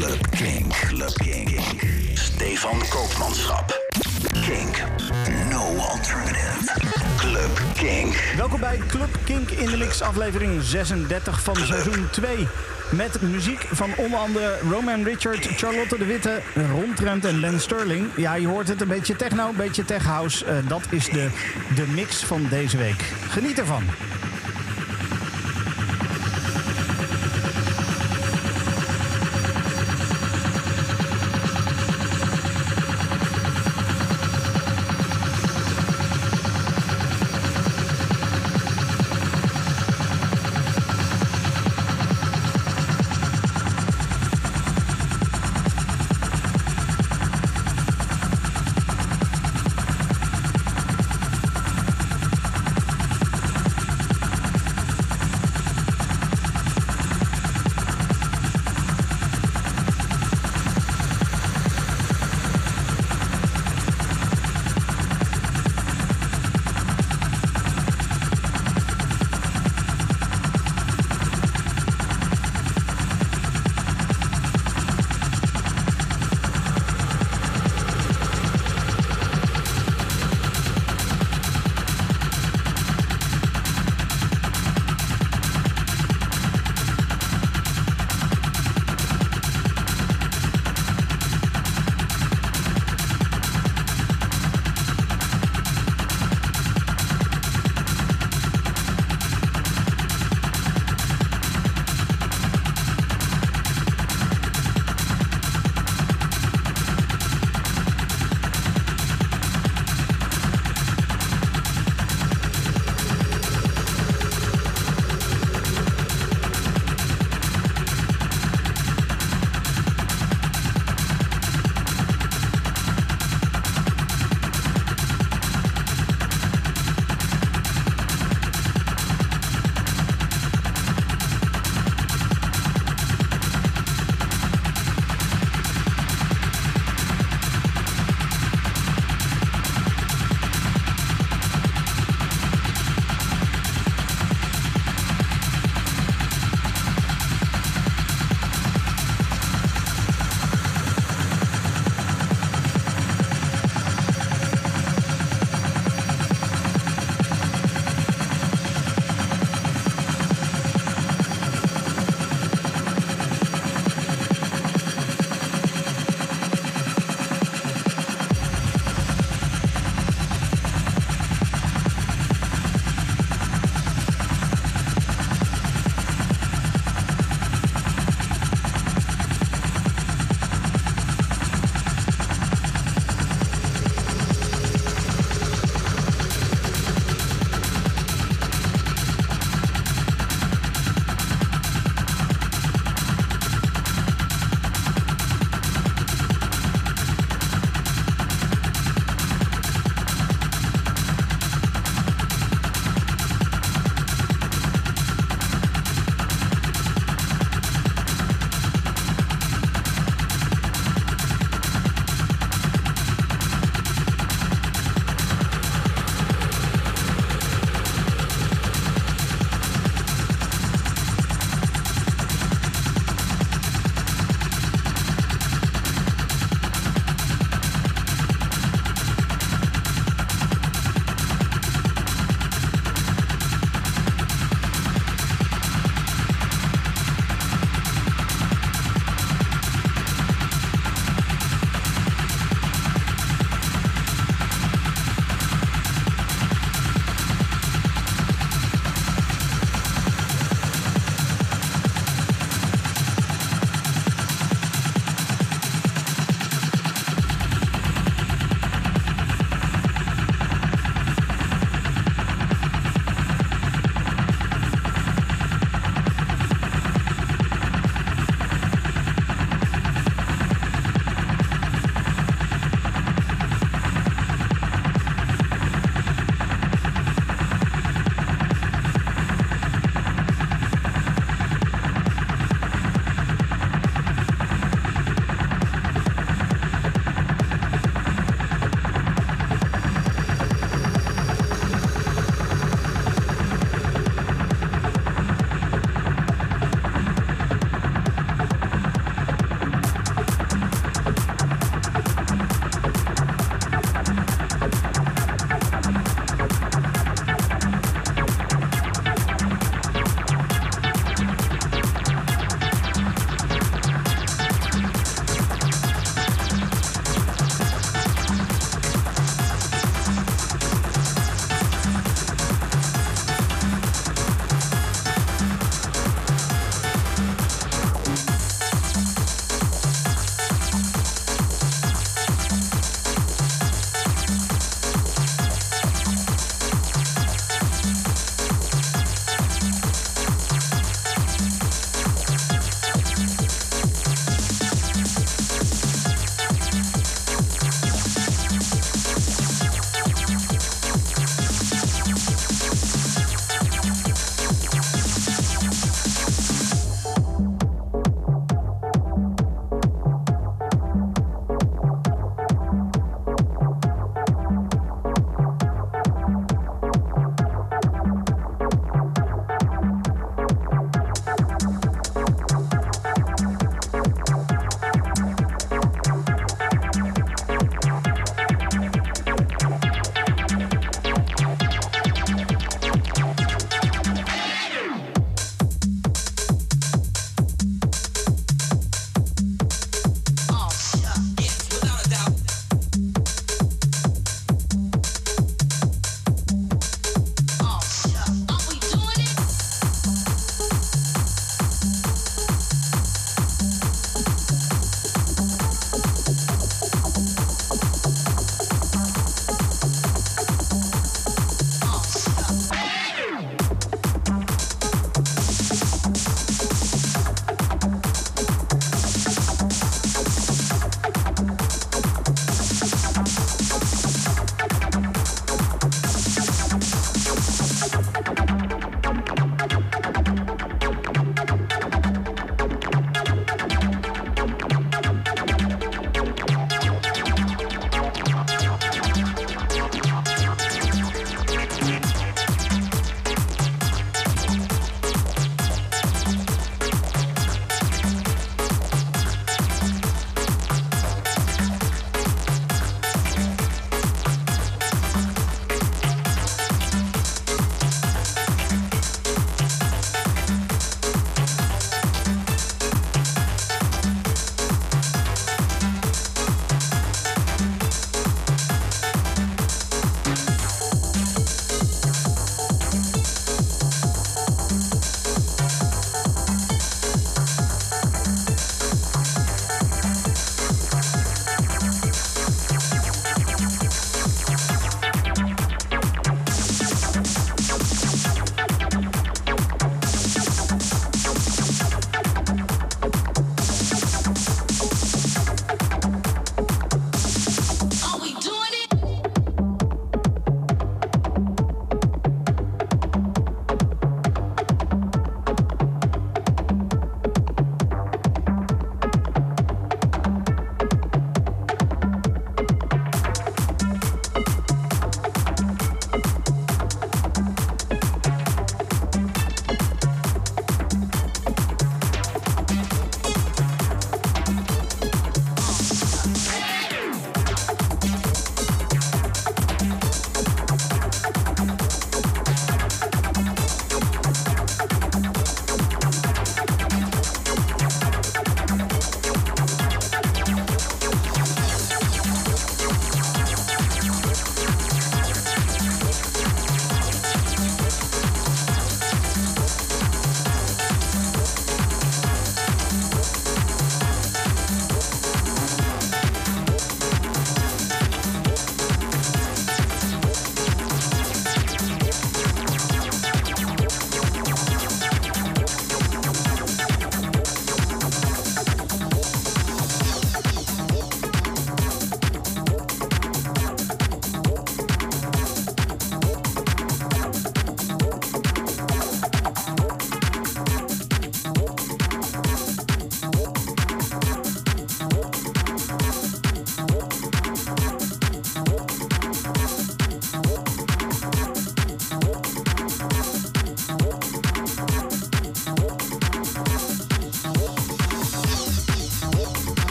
Club Kink. Club Kink. Stefan Koopmanschap. Kink. No alternative. Club Kink. Welkom bij Club Kink in de Mix, aflevering 36 van seizoen 2. Met muziek van onder andere Roman Richard, Charlotte de Witte, Ron Trent en Len Sterling. Ja, je hoort het, een beetje techno, een beetje tech house. Eh, dat is de, de mix van deze week. Geniet ervan.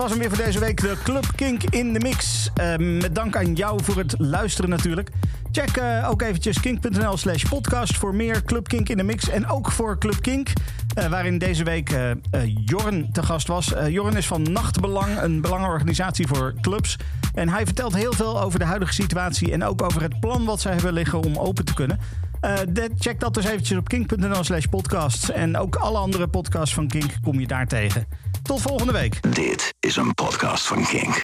Was hem weer voor deze week. De Club Kink in de mix. Uh, met dank aan jou voor het luisteren natuurlijk. Check uh, ook eventjes kink.nl slash podcast voor meer Club Kink in de mix. En ook voor Club Kink, uh, waarin deze week Jorn te gast was. Jorn is van Nachtbelang, een belangenorganisatie voor clubs. En hij vertelt heel veel over de huidige situatie en ook over het plan wat zij hebben liggen om open te kunnen. Check dat dus eventjes op kink.nl slash. En ook alle andere podcasts van Kink kom je daar tegen. Tot volgende week. Dit is een podcast van Kink.